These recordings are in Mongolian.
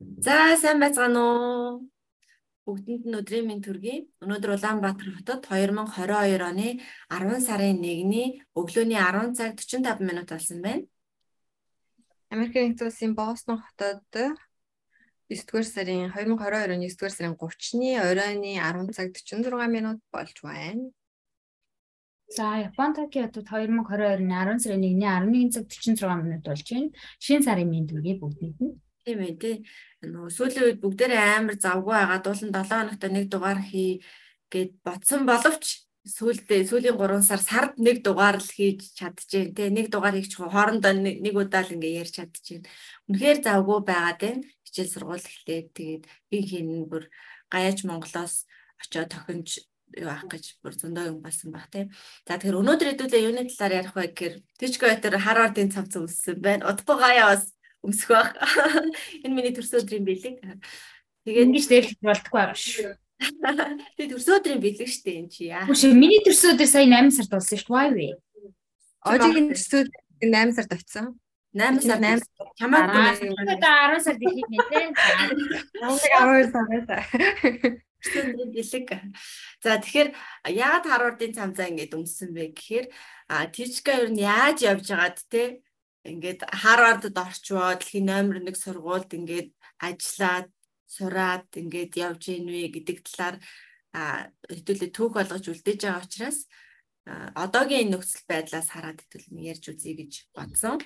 За сайн байцгаана уу? Бүгдэнд нь өдрийн мэнд төргий. Өнөөдөр Улаанбаатар хотод 2022 оны 10 сарын 1-ний өглөөний 10 цаг 45 минут болсон байна. Америкийн нэгдсэн улсын Бостон хотод 9-р сарын 2022 оны 9-р сарын 30-ны оройны 10 цаг 46 минут болж байна. За Япон Токио хотод 2022 оны 10 сарын 1-ний 11 цаг 46 минут болж байна. Шинэ сарын мэнд төргий бүгдэнд нь Тийм ээ тий. Нөгөө сүүлийн үед бүгдээрээ амар завгүй байгаа. Дуулан 7 хоногт нэг дугаар хий гэд бодсон боловч сүүлдээ сүүлийн 3 сар сард нэг дугаар л хийж чадчихээн тий. Нэг дугаар хийх хоорондоо нэг удаа л ингээ ярьж чадчихээн. Үнэхээр завгүй байгаад байна. Хичээл сургууль эхлээд тэгээд би хин бүр гаяж Монголоос очиод тохинж юу авах гэж бүр зөндөө юм болсон баг тийм. За тэгэхээр өнөөдөр хэдүүлээ юуны талаар ярих вэ гэхээр Тичко өтер Харвардын цав зөвсөн байна. Удахгүй гаяа бас өмсөх байх. Энэ миний төрсөн өдрийн бэлэг. Тэгээд ингэж дээрлэх болдоггүй байгаа шүү. Тэгээд төрсөн өдрийн бэлэг штэ энэ чи яа. Үгүй миний төрсөн өдөр сая 8 сард болсон шүү. Why вэ? Одоогийн төрсөн 8 сард очсон. 8 сар 8 чамаа тэгээд 10 сард ихийг нэ тэ. Намайг 10 сар байсан. Өдрийн бэлэг. За тэгэхээр яагаад Харвардын цамцаа ингэж өмссөн бэ гэхээр Тичка ер нь яаж явж байгаад те ингээд Харвардд орчвоо дэлхийн номер 1 сургуульд ингээд ажиллаад сураад ингээд явж гинвэ гэдэг талаар хэдүүлээ түүх болгож үлдээж байгаа учраас одоогийн нөхцөл байдлаас хараад хэдүүл ярьж үзье гэж бодсон.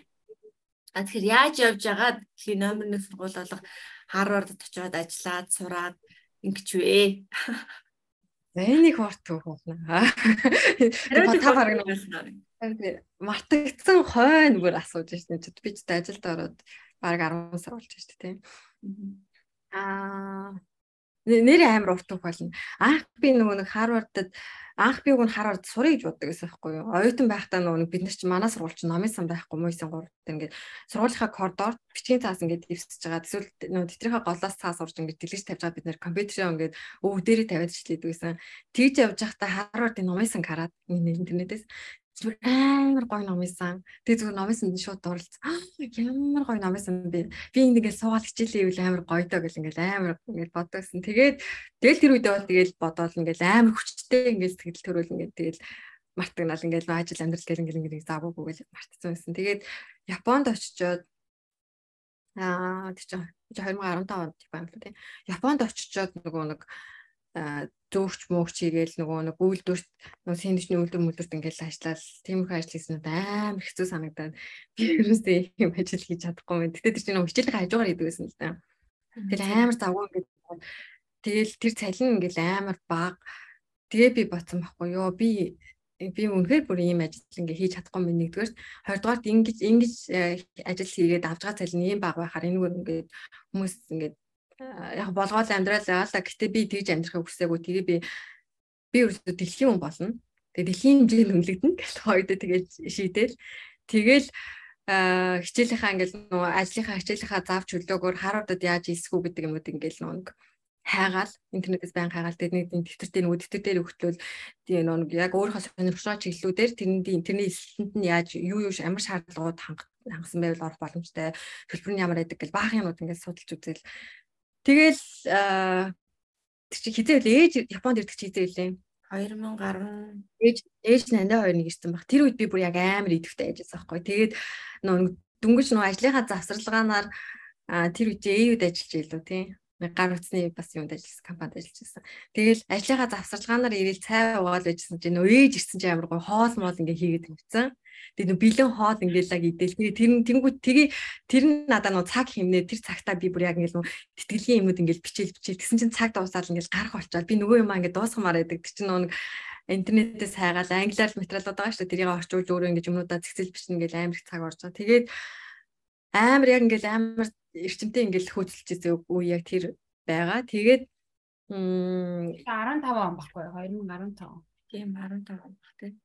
А тэгэхээр яаж явж байгаад дэлхийн номер 1 сургууль болох Харвардд очиод ажиллаад сураад ингэж вэ? Энийг хорт түүх болно. Та бараг мартагдсан хойно бүр асууж шин чи би ч ажилд ороод баг 10 сар болж шин тийм. Аа нэр амар урт үг болно. Анх би нөгөө нэг Харвардд анх би нь Харвард сурыг гэж боддог гэсэн байхгүй юу. Оюутан байхдаа нөгөө бид нар чи манай сургууль чи номын сан байхгүй муусын гуравт ингээд сургуулийнхаа коридорт бичгийн цаас ингээд дэвсэж байгаа. Эсвэл нөгөө тэтрийнхээ голоос цаас урж ингээд дэлгэж тавьж байгаа бид нар компьютероо ингээд өвөг дээрээ тавиад ичлээдэг гэсэн. Тэгж явж байхдаа Харвардын номын сан хараад интернетээс зүгээр амар гоё ном исэн. Тэгээ зүгээр номын санд шууд дурлц. Ямар гоё ном исэн бэ? Би ингээд суугаад хичээлээ ивэл амар гоё доо гэл ингээд амар ингээд бодогсон. Тэгээд тэгэл тэр үедээ бол тэгэл бодоол ингээд амар хүчтэй ингээд сэтгэл төрөл ингээд тэгэл мартагнал ингээд ажил амьдрал гэл ингээд ингээд завгүй гэл мартсан байсан. Тэгээд Японд очичоод аа тийч 2015 онд юм байна тийм. Японд очичоод нөгөө нэг зөөгч мөөгч хийгээл нөгөө нэг үйлдвэрт нөгөө сэндвичний үйлдвэр мүлдвэрт ингээл ажиллаад тийм их ажил хийсэн амар хэцүү санагдаад би ерөөсөө юм ажил хийж чадахгүй байна. Гэтэ тэр чинь нөгөө хичээлээ хажуугаар хийдэг байсан л да. Тэгэл амар завгүй ингээд тэгэл тэр цалин ингээл амар баг. Тэгээ би бодсон байхгүй юу би би үнэхээр бүр ийм ажил ингээ хийж чадахгүй юм нэгдүгээр хоёрдугаарт ингэж ингэж э, ажил хийгээд авч байгаа цалин ийм баг байхаар энэгээр ингээд хүмүүс ингээд яг болгоол амьдрал байгаа л да. Гэтэ би тэгж амьдрахыг хүсээгүй. Тэгээ би би өөртөө дэлхийн хүн болно. Тэгээ дэлхийн хэмжээнд үнэлэгдэн гэж хоёроо тэгээд шийдэл. Тэгэл хичээлийнхаа ингээл нөгөө ажлынхаа хичээлийнхаа заавч хөлөөгөөр Харвардд яаж ийсгүү гэдэг юмуд ингээл нөгөө хайгаал интернетээс байн хайгаал тэгээд нэг дэвтэртэй нөгөө дэвтэр дээр өгтлөл тийм нэг яг өөрийнхөө сонирхлоо чиглэлүүдээр тэрний интернет эсэлтэнд нь яаж юу юу амар шаардлагууд хангасан байвал орох боломжтой төлбөр нь ямар байдаг гэл баахан юмуд ингээд судалж үзэл Тэгэл тэр чи хизээ үлээ ээж Японд ирдэг чи хизээ үлээ 2010 ээж ээж нандаа хоёр нэг ирсэн баг. Тэр үед би бүр яг амар идэвхтэй ажилласан байхгүй. Тэгээд нөө дөнгөж нөө ажлынхаа завсарлагаанаар тэр үед ээюуд ажиллаж илүү тийм гар утасны бас юунд ажилласан компанид ажиллаж байсан. Тэгэл ажлынхаа завсарлагаанаар ирээл цай уугаал байжсэн чинь нөө ээж ирсэн чинь амар гоо хоол моол ингээ хийгээд тавьсан. Тэгээ нөө бэлэн хоол ингээл лаг идэл. Тэгээ тэр нь тэнгууд тэгээ тэр нь надаа нөө цаг хэмнээ тэр цагтаа би бүр яг ингээл нөө тэтгэлгийн юмуд ингээл бичээл бичээл тэгсэн чинь цаг дуусаад ингээл гарах болчоод би нөгөө юмаа ингээд дуусгамаар байдаг. Тэр чинь нөө интернетээс хайгаал англиар материалууд байгаа шүү дээ. Тэрийг орчуулж өөрөө ингэж юмнуудаа цэгцэл бичнэ ингээл амар их цаг орж байгаа. Тэгээд амар яг ингээл амар эрчимтэй ингээл хөөцөлж байгаа үе яг тэр байгаа. Тэгээд 15 он баггүй 2015. Тийм 15 он баг тийм.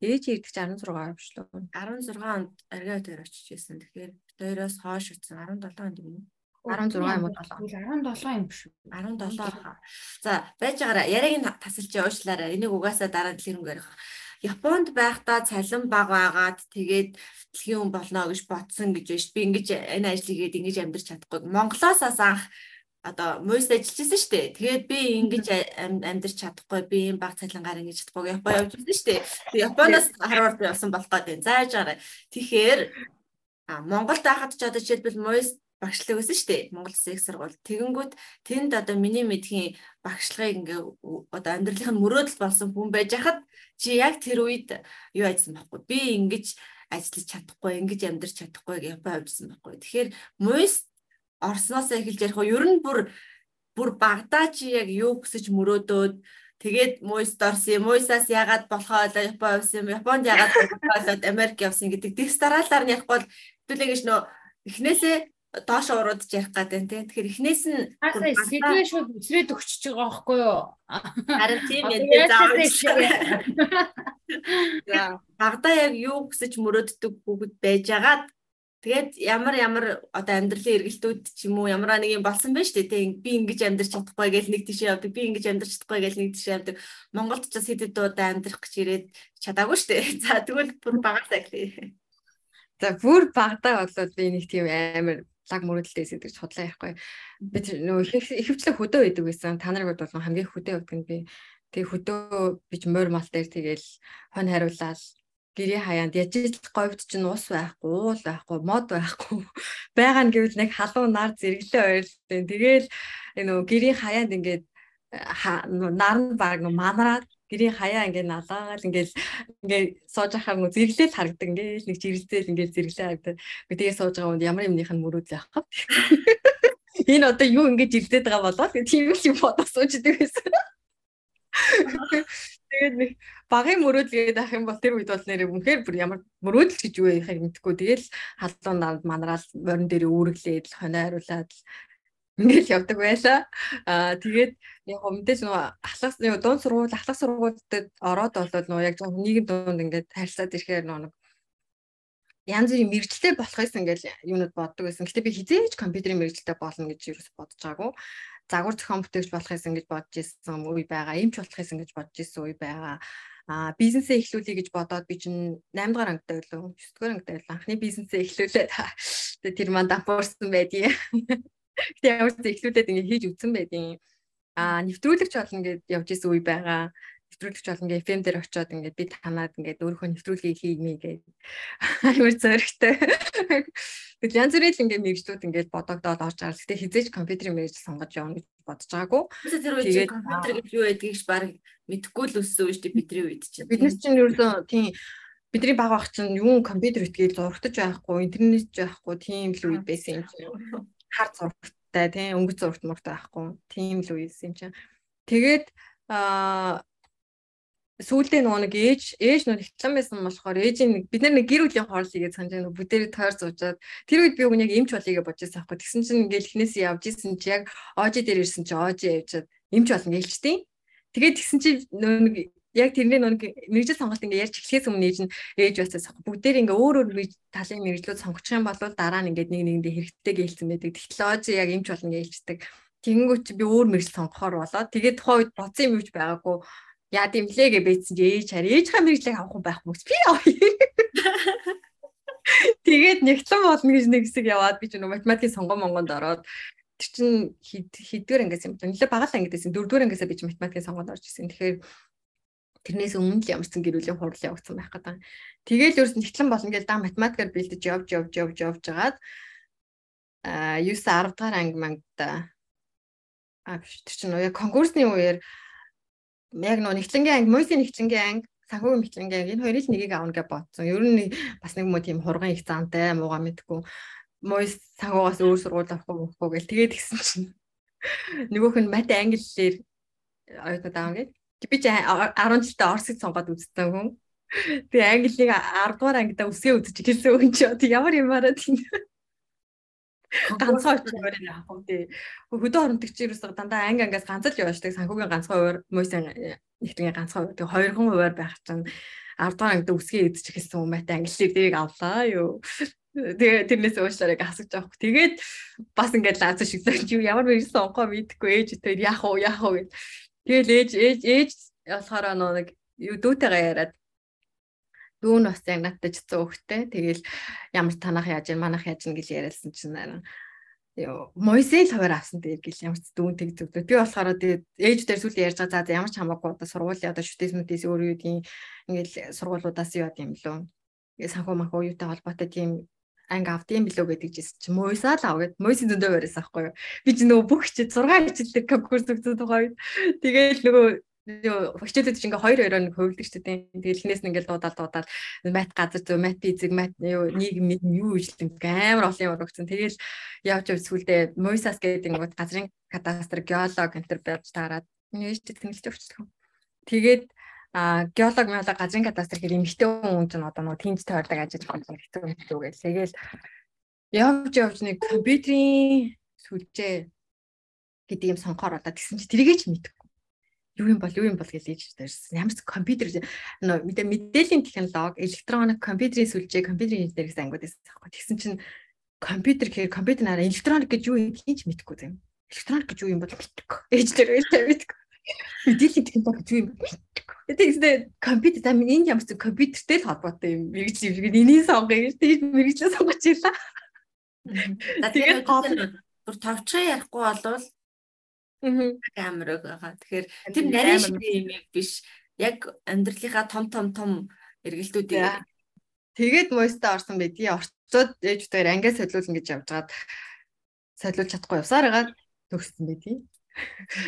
Ээж ирдэг чи 16 он шүү дээ. 16 онд аргаа дээр очиж ирсэн. Тэгэхээр хоёроос хоош утсан 17 онд юм уу? 16 юм уу 17 юм биш үү? 17 хаа. За байж байгаараа яриаг нь тасалж уушлаарай. Энийг угаасаа дараа дэлгэрэнгээр Японд байхдаа цалин бага байгаад тэгээд дэлхийн хүн болно гэж бодсон гэж байна шүү. Би ингэж энэ ажлыг ингэж амьдрч чадахгүй. Монголоос анх одоо мойс ажиллаж байсан шүү дээ. Тэгээд би ингэж амьдрч чадахгүй, би энэ баг цалингаар ингэж чадахгүй Япон явж байсан шүү дээ. Японоос Харвард явсан болох гэдэг. Зааж гараа. Тэгэхээр Монголд байхад ч одоо жишээлбэл мойс багшлаг байсан шүү дээ. Монгол Улсын их сургууль. Тэгэнгүүт тэнд одоо миний мэдхийн багшлагыг ингээ одоо амьдралын нь мөрөөдөл болсон хүн байж хахад чи яг тэр үед юу ажилласан байхгүй. Би ингэж ажиллаж чадахгүй, ингэж амьдрч чадахгүй гэж Япон явжсан байхгүй. Тэгэхээр муйс Орсноос эхэлж ярих уу ер нь бүр бүр багадаа чи яг юу хүсэж мөрөөдөөд Тэгээд Мойс дорсон, Мойсаас ягаад болохоо Япон явсан, Японд ягаад болохоо Америк явсан гэдэг дэгс дараалаар нь ярихгүй бол хэвлээ гэж нөө эхнээсээ доош уруудж ярих гэдэг тийм. Тэгэхээр эхнээс нь сэтгэлээ шууд үсрээд өгчөж байгаа байхгүй юу? Харин тийм ээ заавал. За багада яг юу хүсэж мөрөөддөг бүгд байжгаад тэгээд ямар ямар одоо амьдралын эргэлтүүд ч юм уу ямар нэг юм болсон байж тээ тийм би ингэж амьдрч чадахгүй гэж нэг тийш явдаг би ингэж амьдрч чадахгүй гэж нэг тийш явдаг Монголд ч бас хэдэд удаа амьдрах гэж ирээд чадаагүй штэ за тэгвэл бүр багасаа гэлээ За бүр багадаа болоод би нэг тийм амар лаг мөрөдөлтэй эсэдэг судлаа яахгүй. Би нөгөө ихэвчлэн хөдөө байдаг байсан. Та нарыг бол хамгийн хөдөө явдаг нь би. Тэгээ хөдөө бич морь мал дээр тэгэл хонь хариулаад гэрээ хаяанд яжиж говьд чинь ус байхгүй, уул байхгүй, мод байхгүй. Байгаа нь гэвэл нэг халуун нар зэрэглээ ойрлоо. Тэгэл нөгөө гэрийн хаяанд ингээд нар нь баг манараад гэрийн хаяа ингээд налаагаал ингээд ингээд сууж ахаар нөө зэрэглээл харагдаг ингээд нэг жирэлцэл ингээд зэрэглээ харагдаг. Тэгээ сууж байгаа хүнд ямар юмных нь мөрөөдөл явах вэ? Энэ одоо юу ингэж жирэлдээд байгаа болоо тийм юм бодож сууждаг байсан. Тэгээд нэг багын мөрөөдөл гэдэг ах юм бол тэр үед бол нэр үнэхээр бүр ямар мөрөөдөл гэж юу яхахыг мэдэхгүй. Тэгэл халуун нанд манараал морин дээр үүрэглээд хонио хариулаад ингээл явдаг байлаа. Аа тэгээд яг өмнөдөөс нөгөө ахлах нөгөө дунд сургууль ахлах сургуульд ороод болоод нөгөө яг нийгэм дунд ингээд харилцаад ирэхээр нөгөө янз бүрийн мэрэгчлээ болох гэсэн ингээл юунууд боддог байсан. Гэтэ би хизээж компьютерийн мэрэгчлээ болно гэж юу ч бодож байгаагүй. Загвар зохион бүтээгч болох гэсэн гэж бодож ирсэн үе байгаа. Эмч болох гэсэн гэж бодож ирсэн үе байгаа. Аа бизнесээ эхлүүлэе гэж бодоод би чинь 8 дугаар ангитай байлаа. 9 дугаар ангитай байлаа. Анхны бизнесээ эхлүүлээд тэр манд дампуурсан байдгийг. Гэтэ ямар ч эхлүүлээд ингэ хийж үтсэн байдیں۔ Аа нэвтрүүлэгч болно гэд явж исэн үе байгаа. Нэвтрүүлэгч болно гэ FM дээр очиод ингээд би танаад ингээд өөрийнхөө нэвтрүүлгийг хиймээ гээд амар зөрөгтэй. Тэгэл янз бүрийн ингээд мэрэгчлүүд ингээд бодогдоод орж гарал. Гэтэ хизээч компьютерийн мэрэгжил сонгож явна гэж бодож байгаагүй. Тэр үед компьютер гэж юу байдгийг баг мэдэхгүй л өссөн шүү дээ бидний үед чинь. Бид нар чинь ерөөсөө тийм бидний баг ах чинь юу компьютер итгээл зургатаж байхгүй, интернет байхгүй тийм л үед байсан юм чинь хар зургтай тийм өнгөц зургт муртай байхгүй. Тийм л үесэн юм чинь. Тэгээд аа сүүлдээ нөгөө нэг ээж ээж нөгөө хитлан байсан болохоор ээжийн нэг бид нар нэг гэр бүлийн хооллыгээ санаж нөгөө бүдэрээ тойр зуужаад тэр үед би өгн яг эмч болъё гэж бодож байсан байхгүй тэгсэн чинь ингээл эхнээсээ явж исэн чи яг оожи дээр ирсэн чи оожи явжаад эмч болно гэлчтэй тэгээд тэгсэн чи нөгөө нэг яг тэрний нэг мэрэгжил сонголт ингээ ярьж эхлэхээс өмнө ээж нь ээж байсаас бүгдээр ингээ өөр өөр талын мэрэгжлүүд сонгох юм бол дараа нь ингээ нэг нэгэндээ хэрэгтэй гэлсэн байдаг. Технологи яг юмч болно гэлждэг. Тэнгүүч би өөр мэрэгжил сонгохоор болоод тэгээд тухайн үед боцсон юм юуч байгаагүй. Яа димлээ гэж бийсэн чи ээж хараа ээж ха мэрэгжлийг авах юм байхгүй би авъя. Тэгээд нэгтлэн болно гэж нэг хэсэг яваад би ч нэг математикийн сонгон монгонд ороод тэр чин хэдгээр ангиас юм. Нэлээ багал ангиас юм. Дөрөвдүгээр ангиасаа би ч математикийн сонгонд орж ирсэн. Тэгэхээр тэрнээс өмнө л ямарсан гэрүүлийн хурал явагдсан байх гэдэг. Тэгээл ерөөс нь хэтлэн болно гэж даа математикаар бэлдэж явж явж явж явж жагаад а 9 10 дахь анги мангада а тэр чинь яг конкурсны үеэр яг нөө нэгтлэнгийн анги, мөсийн нэгтлэнгийн анги, санхүүгийн нэгтлэнгийн анги энэ хоёрыг нэгийг аавна гэж бодсон. Ер нь бас нэг муу тийм хурган их заантай мууга мэдгүй. Мөс санхуугаас өөр сургууль авахгүй мөхгүй гэл тэгээд гисэн чинь нөгөөх нь мат англиэр ойлгоод аав гэж би чи 10 жилдээ Оросыг сонгоод үзсэн хүн. Тэгээ Английн 10 дугаар ангидаа үсгээ үзэж хэлсэн хүн чи одоо ямар юмараа тийм ганцхан очимоор яах вэ? Хөдөө хоронтогч юусаа дандаа анги ангаас ганц л яваачдаг санхүүгийн ганцхан хуваар мөсөн нэгтгэн ганцхан хуваар тэгээ хоёрхан хуваар байх чинь 10 дугаар ангид үсгээ үзэж хэлсэн хүн мэт англиг тэрийг авлаа юу. Тэгээ тэрнээс уушлаараа асууж байгаа хөөх. Тэгээд бас ингээд лааз шиг юу ямар мэрсэн онгоо мэдхгүй ээж тэр яах вэ яах вэ гэж Тэгэл ээж ээж ээж болохоор нэг юу дүүтэйгээ яриад Дүү нь бас яг надтай ч зөөхтэй. Тэгэл ямар танах яаж ийн манах яаж ийн гэж яриалсан чинь наран ёо Мойсел хоёр авсан тэгээд гэл ямар ч дүүн тэг зөвлөө. Би болохоор тэгээд ээж дээр сүлд ярьж байгаа за ямар ч хамаагүй одоо сургуулийн одоо шүтээс мүтээс өөр юу тийм ингээл сургуулиудаас яваад юм лөө. Ингээ санхүү махуу юутай холбоотой тийм анги авдсан билүү гэдэг жисэн чи Мойсаа л ав гэд Мойсын зөндөө барьсан аахгүй юу. Би ч нөгөө бүх хичээл 6 хичээлдэг конкурс өгсөн тухай. Тэгээд нөгөө хичээлүүд чинь ингээ хоёр хоёроо нэг хөвлөдөг шүү дээ. Тэгээд эхнээс нь ингээл дуудаал дуудаал мат газар зөв мат физик мат юу нийгэм юу ижилтэн амар олон юм өгсөн. Тэгэл явж явж сүлдээ Мойсас гэдэг нэг газрын кадастр геолог энтер байж таарад нээж тэнэлж өгчлөө. Тэгээд а геолог мэлэг газрын кадастр гэх эмэгтэй хүн чинь одоо нөгөө тэнц тойрдог ажил болсон хэцүү хэцүү гэл. Тэгэл явж явж нэг компьютерийн сүлжээ гэдэг юм сонгохоор одоо тэгсэн чи тэрийгэж мэдв юу юм бол юу юм бол гэж ээж дээрсэн. Ямар ч компьютер мэдээллийн технологи, электроник компьютерийн сүлжээ, компьютерийн инженер гэсэн ангууд байсан байхгүй. Тэгсэн чинь компьютер гэхээр компьютер нараа электроник гэж юу юм хийж мэдэхгүй юм. Электроник гэж юу юм бол мэдэхгүй. Ээж дээр мэдэхгүй. Мэдээллийн технологи гэж юм мэдэхгүй. Тэгсэн компьютер та энэ ямар ч компьютертэй л холбоотой юм. Мэргэж юм. Энийг сонгоё гэж тэгж мэргэжлээ сонгож ирлаа. Тэгээд бүр товчоо ярихгүй болвол камераг байгаа. Тэгэхээр тэр нарийн шиг юм биш. Яг амьдралынхаа том том том эргэлтүүдийг тэгээд мойстаа орсон байдгийг орцоод ээж дээр ангиас солиулна гэж явжгаад солиулж чадахгүй явсаар байгаа төгссөн байдгийг.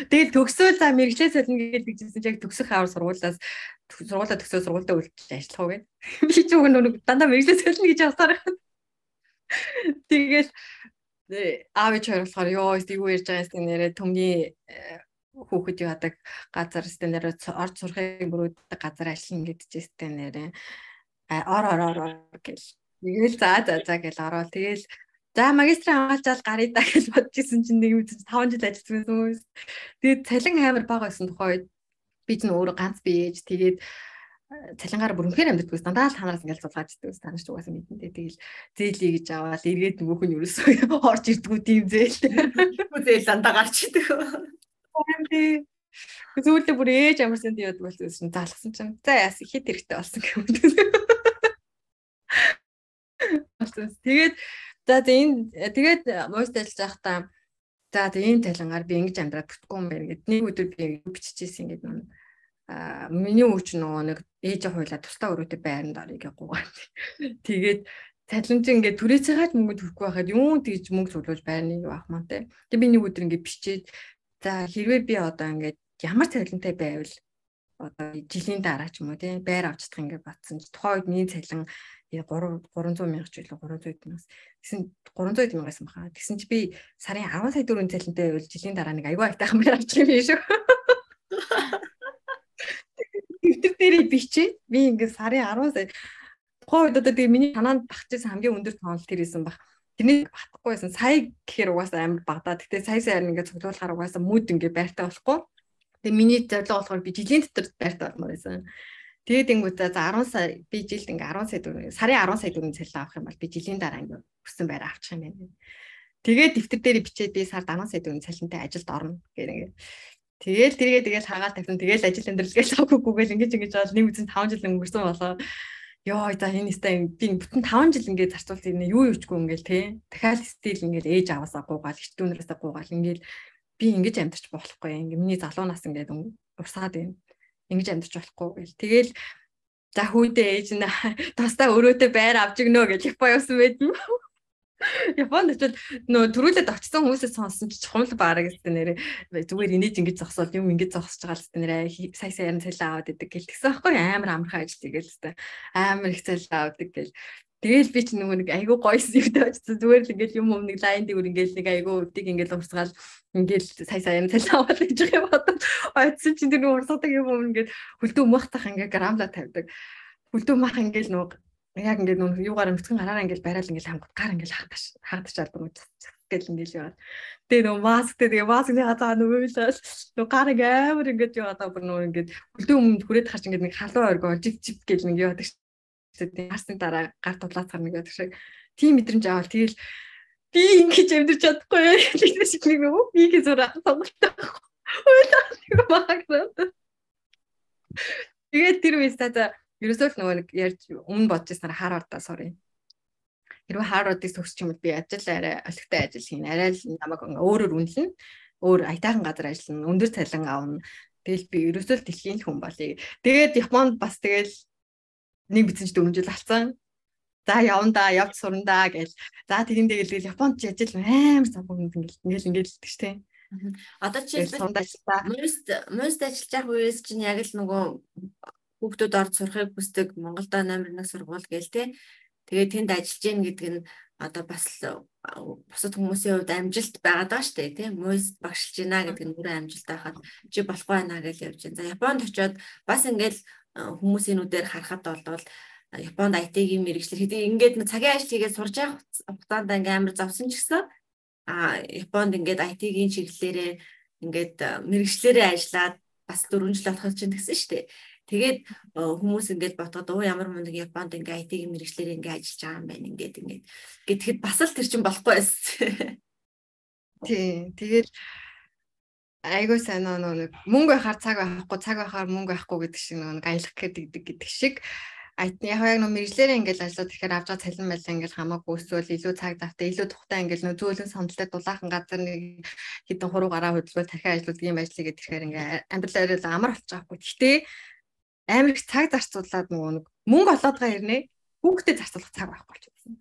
Тэгэл төгсөөл за мэрэгчлээ солино гэдэг чинь яг төгсөх авар сургуулаас сургуулаа төгсөө сургуультай үлдэж ажиллах уу гэд. Би ч үгүй нүг дандаа мэрэгчлээ солино гэж явсаар байгаа. Тэгэл аав ээж хоёр болохоор ёо юу ярьж байгаа юм нэрээ төмний э, хүүхэд яадаг газар өстэн нэрээ орд сурахын бүрөөддөг газар ажиллана гэдчихсэн нэрээ ор ор ор гэл тэгэл за за за гэл ороод тэгэл за магистрийн хамгаалчаал гарыг да гэж бодчихсон чинь нэг үз 5 жил ажилласан хүмүүс тэгээд цалин амар бага байсан тухай би ч нөөрэ ганц биеэж тэгээд цалингаар бүр үнэхээр амьддаг ус дандаа л танараас ингээл зулгааж иддэг ус танаас ч угаасаа мэдэнтэй. Тэгэл зээлий гэж аваад эргээд нөгөөх нь ерөөсөө орж ирдгүү тийм зээл. Зээл дандаа гарч идэг Зүйлдээ бүр ээж амарсан тийм яд болсон шин. Залгсан чинь. За яас хит хэрэгтэй болсон гэвэл тэгээд за энэ тэгээд мост ажиллаж байхдаа за энэ талангаар би ингэж амьдраад бүтггүй юм байна гэд нэг өдөр би биччихсэн ингээд миний өвч нөгөө нэг ээжээ хуйлаа тусдаа өрөөтэй байранд орё гэж гуйгаад. Тэгээд цалинч ингээд түрээцээгээд мөнгө төрөхгүй байхад юу тэгж мөнгө цуглуулж байрныг авах маань те. Тэгээд би нэг өдөр ингээд бичээд за хэрвээ би одоо ингээд ямар цалинтай байвал одоо жилийн дараа ч юм уу те байр авч чадах ингээд батсан ч тухайн үед миний цалин 3 300 мянга ч илүү 300 эднээс тэгсэн 300 эд мянгаас баха. Тэгсэн чи би сарын 10 сая төгрөгийн цалинтай байвал жилийн дараа нэг аюу айтайхан байр авчих юм биш үү? дэвтэр дээрээ бичээ. Би ингээд сарын 10 сая тухайн үед одоо тэгээ миний санаанд багчсан хамгийн өндөр тоонл тэр исэн баг. Тэрнийг батахгүй байсан. Сая гэхээр угаасаа амар багтаа. Гэтэ сая саяар ингээд цуглуулахаар угаасаа мүд ингээд байртай болохгүй. Тэгээ миний зорилго болохоор би жилийн дотор байртай болмоор байсан. Тэгээд ингүү за 10 сая би жилд ингээ 10 сая төгрөг сарын 10 сая төгрөгийн цалин авах юм бол би жилийн дараа ингээ хүссэн байраа авчих юм байна. Тэгээд дэвтэр дээр бичээд би сард 10 сая төгрөгийн цалинтай ажилд орно гэх ингээ. Тэгэл тэргээ тэгэл хагаал тавьсан. Тэгэл ажил амьдралгээл авахгүйгээл ингэж ингэж бол нэг үзэн 5 жил өнгөрсөн болоо. Йоо за энэ нэстэй би бүтэн 5 жил ингээд зарцуулт ирнэ юу юучгүй ингээл те. Дахиад стил ингээл ээж аваасаа гуугаал, эртүүнээсээ гуугаал ингээл би ингэж амьдрч болохгүй. Ингээ миний залуу нас ингээд урсаад байна. Ингэж амьдрч болохгүй гэл. Тэгэл за хүүдээ ээж нэ тастаа өрөөдөө байр авч игнөө гэж Япон явсан байдсан. Японд очил нөө төрүүлээд очсон хүмүүсээс сонссон чи чухал баараг гэдэг нэрээ зүгээр инээж ингэж зогсоод юм ингэж зогсож байгаа л нэрээ сая саяар цалин аваад идэг гэл. Тэгсэн байхгүй амар амархан ажил тэгэл хэвээр. Амар их цалин авдаг гэл Тэгэл би ч нөгөө нэг айгүй гойсон юмтай очсон. Зүгээр л ингээл юм юм нэг лайн дээгүүр ингээл нэг айгүй өдийг ингээл урсгаал ингээл сая сая цалин аваад гэж байгаа бодод очсон чинь тэр нөгөө урсгадаг юм юм ингээд хөлдөө махтах ингээ грамла тавьдаг. Хөлдөө мах ингээл нөгөө яг ингээд нүн юугаар өмцгөн гараараа ингээд барайл ингээд хангууд гар ингээд хагдаж хагдаж албан гэл ингээд яваад. Тэгээ нөгөө масктэй тэгээ маскны хатаа нөгөө л нөгөө гар амар ингээд яваад бүр нөгөө ингээд хөлдөө өмнө хүрээд харч ингээд нэг халуун оргоо жив жив гэл нэг яваад тэгээ харсны дараа гар тудлаацгаар нэг яваад шиг тийм мэдрэмж аваад тэгэл би ингэж амьдрч чадахгүй тэгээс шиг нэг нөгөө бигээ зураа сонголттой. Нэг багнаа. Тэгээд тэр үе та Ерөөсөө л нөгөө нэг ярьж өмнө бодож ирсэн Харвардаа sorry. Хэрвээ Харвардыг төгсч юм бол би ажил арай олигтой ажил хийн. Арай л намайг өөрөөр үнэлнэ. Өөр аятайхан газар ажиллана. Өндөр цалин авна. Тэгэл би ерөөсөө л дэлхийн хүн болъё. Тэгээд Японд бас тэгэл нэг бицэн ч дөрвөн жил алцсан. За явна да, явж сурна да гэл. За тэгэндээ гэлгээл Японд ч ажил амар завгүй ингээл ингээл ингээл л тэгтэй. Одоо жишээлбэл мост мост ажиллаж явах үеэс чинь яг л нөгөө хүүхдүүд орж сурахыг хүсдэг Монголд номерны сургууль гээл те. Тэгээд тэнд ажиллаж гин гэдэг нь одоо бас бусад хүмүүсийн хувьд амжилт байгаад байгаа шүү дээ тийм мост багшилж байна гэдэг нь өөрөө амжилт байхад чи болохгүй байна гэж явж байна. За Японд очиод бас ингээл хүмүүсийн нүдээр харахад бол Японд IT-ийн мэрэгчлэр хэдий ингээд цагийн ажил хийгээд сурж явах хугацаанд ингээм амар завсан ч гэсэн а Японд ингээд IT-ийн чиглэлээрээ ингээд мэрэгчлэрээ ажиллаад бас 4 жил болох чинь гэсэн шүү дээ. Тэгээд хүмүүс ингээд ботоод оо ямар мундаг Японд ингээд IT-ийн мэрэгчлэр ингээд ажиллаж байгаа юм байна ингээд ингээд гэхэд бас л тэр чинь болохгүй байсан. Тий. Тэгээд айгуу сайн нөө мөнгө байхаар цаг байхгүй цаг байхаар мөнгө байхгүй гэдэг шиг нөө аялах гэдэг гэдэг шиг яг яг нөө мэрэгчлэрээ ингээл ажиллаад ихээр авч байгаа цалин байлаа ингээл хамаагүй эсвэл илүү цаг завтай илүү тухтай ингээл нөө зөөлөн сандалтай дулаахан газар нэг хідэн хуруу гараа хөдлөө дахин ажилладаг юм ажлыг гэхээр ингээ амьдрал арай амар болчих жоохгүй. Гэхдээ амар их цаг зарцуулаад нөгөө нэг мөнгө олоод байгаа хэрнээ хүүхдэд зарцуулах цаг байхгүй болчихсон.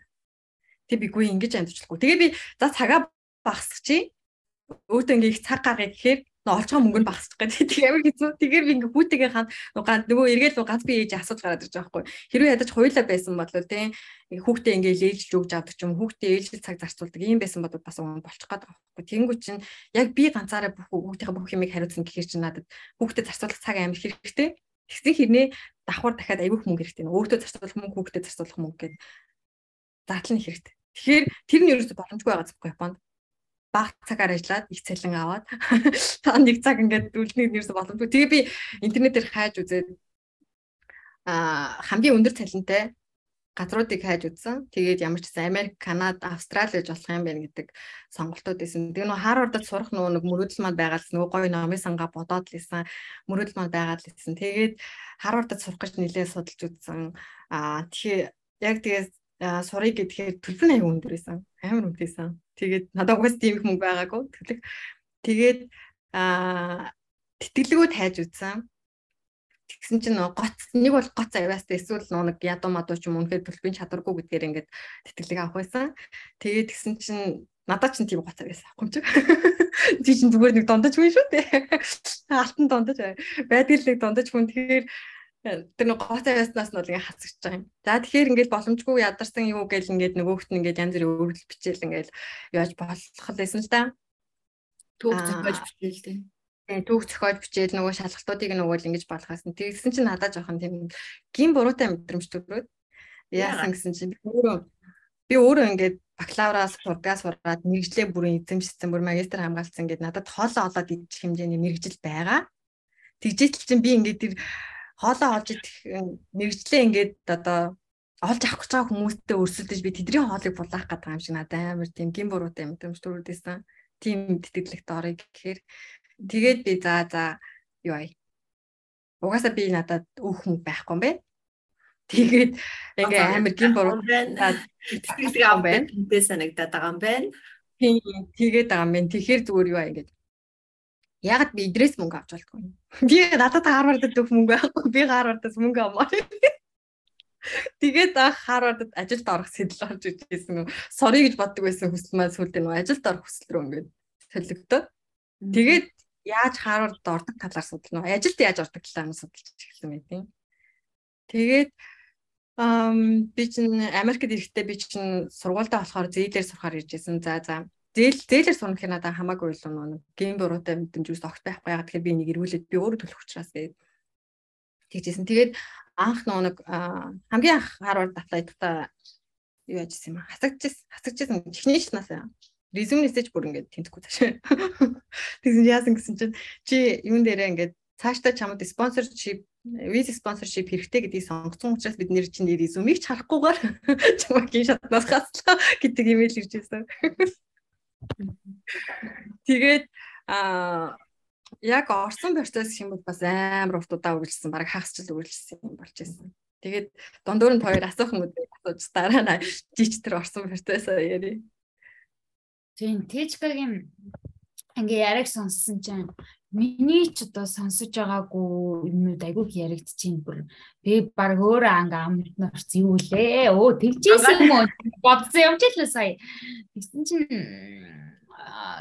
Тэг би гүй ингэж амьдчлахгүй. Тэгээ би за цагаа багасчих чи. Өөтөө ингээ их цаг гаргая гэхээр олцгоо мөнгө нь багасчих гэдэг. Тэг ямар хэцүү. Тэгэхээр би ингээ хүүтэйгээ хан нөгөө эргээл ганц би ээж асууж гараад ирж байгаа байхгүй. Хэрвээ ядаж хуйлаа байсан бол тийм хүүхдээ ингээ ээлжилж өгч авдаг ч юм хүүхдээ ээлжил цаг зарцуулдаг ийм байсан бол бас уун болчих гээд байгаа байхгүй. Тэнгүү чинь яг би ганцаараа бүх хүүхдийнхээ бүх юмыг хариуцсан гэхээр чинь надад хүүхдэд зарцуулах цаг амар хэрэгтэй. Тэгсэн хэрнээ давхар дахиад аягүй мөнгө хэрэгтэй. Өөртөө зарцуулах мөнгө хүүхдэд зарцуулах мөнгө гэдэг задлан хэрэгтэй. Тэгэхээр тэр нь ерөөсөй боломжгүй байгаа зүггүй Японд баг цагаар ажиллаад их цалин аваад та нэг цаг ингээд үлднийг нэрсэ боломжгүй. Тэгээ би интернетээр хайж үзээд а хамгийн өндөр цалинтай газруудыг хайж үзсэн. Тэгээд ямар ч гэсэн Америк, Канада, Австрали гэж болох юм байна гэдэг сонголтууд байсан. Тэгээ нөө Харвардд сурах нөө нэг мөрөөдөл маань байгаа л нөгөө гоё номын сангаа бодоод л исэн. Мөрөөдөл маань байгаа л исэн. Тэгээд Харвардд сурах гэж нэлээд судалж үзсэн. Аа тэгэхээр яг тэгээ сурыг гэхээр төлбөр нь аягүй өндөр байсан. Амар үнэтэйсэн. Тэгээд надад угаас тийм их мөнгө байгаагүй. Тэгэлэг тэгээд аа тэтгэлгүүд хайж үзсэн. Тэгсэн чинь гоц нэг бол гоц авяастай эсвэл нэг ядуу мадуу ч юм үнэхээр төлбөрийн чадваргүй гэдгээр ингээд тэтгэлэг авах байсан. Тэгээд тэгсэн чинь надад ч тийм гоц авяас авахгүй юм чи. Чи чинь зүгээр нэг дундаж хүн шүү дээ. Алтан дундаж байдаг л нэг дундаж хүн. Тэгэхээр тэр нэг гоцоо яснаас нь бол ингээ хасагч байгаа юм. За тэгэхээр ингээд боломжгүй ядарсан юу гэл ингээд нөгөөхт нь ингээд янз бүрийн өргөл бичээл ингээд яаж болох лээсэн л да. Түүх зохиож бичээл дээ. Тэгээ түүх зохиож бичээл нөгөө шалгалтуудыг нөгөө л ингэж болгосон. Тэгсэн чинь надад жоохон тийм гин буруутай мэдрэмж төрөөд яасан гэсэн чинь би өөрөө би өөрөө ингээд бакалавраас сургаас сураад мэрэгжлээ бүрэн эзэмшсэн бүр магистр хамгаалсан гэдэг надад хоолоо олоод идэх хэмжээний мэрэгжил байгаа. Тэгжээтэл чинь би ингээд тэр хоолоо олж идэх мэрэгчлээ ингээд одоо олж авах гэж байгаа хүмүүстэй өрсөлдөж би тэдний хоолыг булаах гэдэг юм шиг надад амар тийм гин буруутай юм юм төрүүлсэн. Тийм тэтгэлэгт орё гэхээр тэгээд би за за юу ай. Угаасаа би надад өөх мөнгө байхгүй юм байна. Тэгээд ингээ амар гин буруу тэтгэлэг ам байна. Тэнтэй санагдаад байгаа юм байна. Тэгээд байгаа юм байна. Тэгэхээр зүгээр юу ай ингээд Ягаад би идрээс мөнгө авч болтгүй. Би надад Харвардд өөх мөнгө байхгүй. Би Харвардаас мөнгө авмаар. Тэгээд Харвардд ажилд орох сэтэл орж ижсэн. Сорри гэж боддог байсан хүсэл маань сүлдээ нөгөө ажилд орох хүсэл рүү ингээд солигдоо. Тэгээд яаж Харвардд ордог талаар судална. Ажилд яаж ордог талаар нь судалж эхэлсэн байх тийм. Тэгээд ам би чинь Америкт ирэхдээ би чинь сургуультай болохоор зээлээр сурахаар иржсэн. За за зээл зээлэр сурна гэхээр надад хамаагүй л нэг гейм буруутай мэдэмж үс огт байхгүй ягаад тэгэхээр би нэг эргүүлээд би өөрөө төлөх учраас тэгээд тэгжсэн. Тэгээд анх нэг хамгийн анх Харвард аплайдахтаа юу яжсэн юм хасагдчихсан хасагдчихсан техникчнаас резюмнээсэж бүр ингээд тэнцэхгүй таашаа. Тэгсэн яасан гэсэн чинь чи юун дээрээ ингээд цаашдаа чамд спонсоршип виз спонсоршип хэрэгтэй гэдгийг сонгосон учраас бид нэр чинь резюмийг ч харахгүйгээр чамайг гин шатнаас хаслаа гэдэг имэйл ирж ирсэн. Тэгээд а яг орсон процесс бол бас амар урт удаа үргэлжсэн баг хагасчл үргэлжсэн юм болж байсан. Тэгээд дундуур нь хоёр асуух юм уу асууж дараа нь жич тэр орсон процессоо яри. Тийм Тэжкагийн ингээ яриг сонссон чинь миний ч одоо сонсож байгаагүй юмнууд айгүй яригдчихээн бүр. Би баг өөрөө анга амт норц юу лээ өө тэгжсэн юм уу? Бодсон юм ч л сая. Тэгсэн чинь